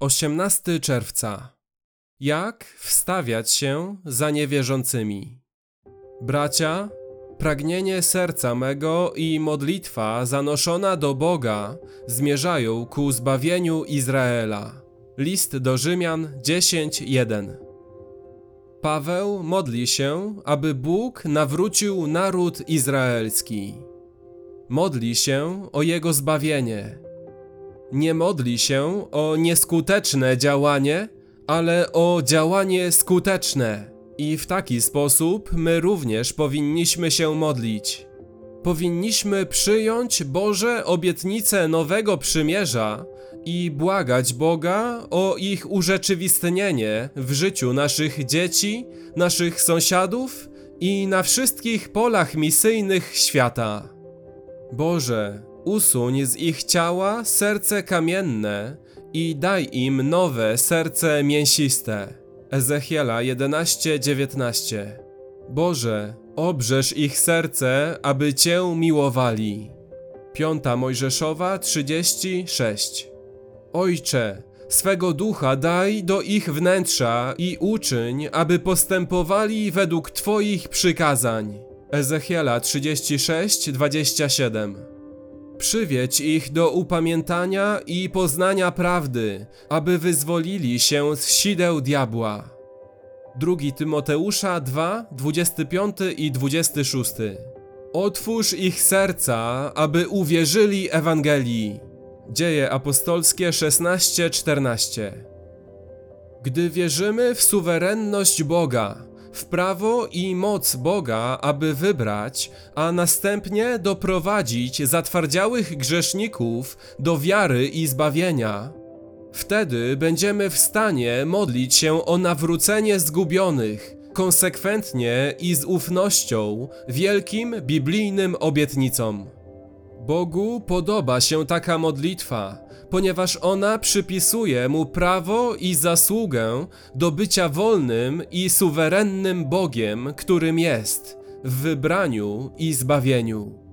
18 czerwca. Jak wstawiać się za niewierzącymi? Bracia, pragnienie serca mego i modlitwa zanoszona do Boga zmierzają ku zbawieniu Izraela. List do Rzymian 10:1. Paweł modli się, aby Bóg nawrócił naród izraelski. Modli się o jego zbawienie nie modli się o nieskuteczne działanie, ale o działanie skuteczne. I w taki sposób my również powinniśmy się modlić. Powinniśmy przyjąć Boże obietnice nowego przymierza i błagać Boga o ich urzeczywistnienie w życiu naszych dzieci, naszych sąsiadów i na wszystkich polach misyjnych świata. Boże, usuń z ich ciała serce kamienne i daj im nowe serce mięsiste. Ezechiela 11:19 Boże, obrzesz ich serce, aby Cię miłowali. 5 Mojżeszowa 36 Ojcze, swego ducha daj do ich wnętrza i uczyń, aby postępowali według Twoich przykazań. Ezechiela 36:27 Przywiedź ich do upamiętania i poznania prawdy, aby wyzwolili się z sideł diabła. 2 Tymoteusza 2, 25 i 26. Otwórz ich serca, aby uwierzyli Ewangelii. Dzieje apostolskie 16-14. Gdy wierzymy w suwerenność Boga, w prawo i moc Boga, aby wybrać, a następnie doprowadzić zatwardziałych grzeszników do wiary i zbawienia. Wtedy będziemy w stanie modlić się o nawrócenie zgubionych, konsekwentnie i z ufnością wielkim biblijnym obietnicom. Bogu podoba się taka modlitwa, ponieważ ona przypisuje mu prawo i zasługę do bycia wolnym i suwerennym Bogiem, którym jest, w wybraniu i zbawieniu.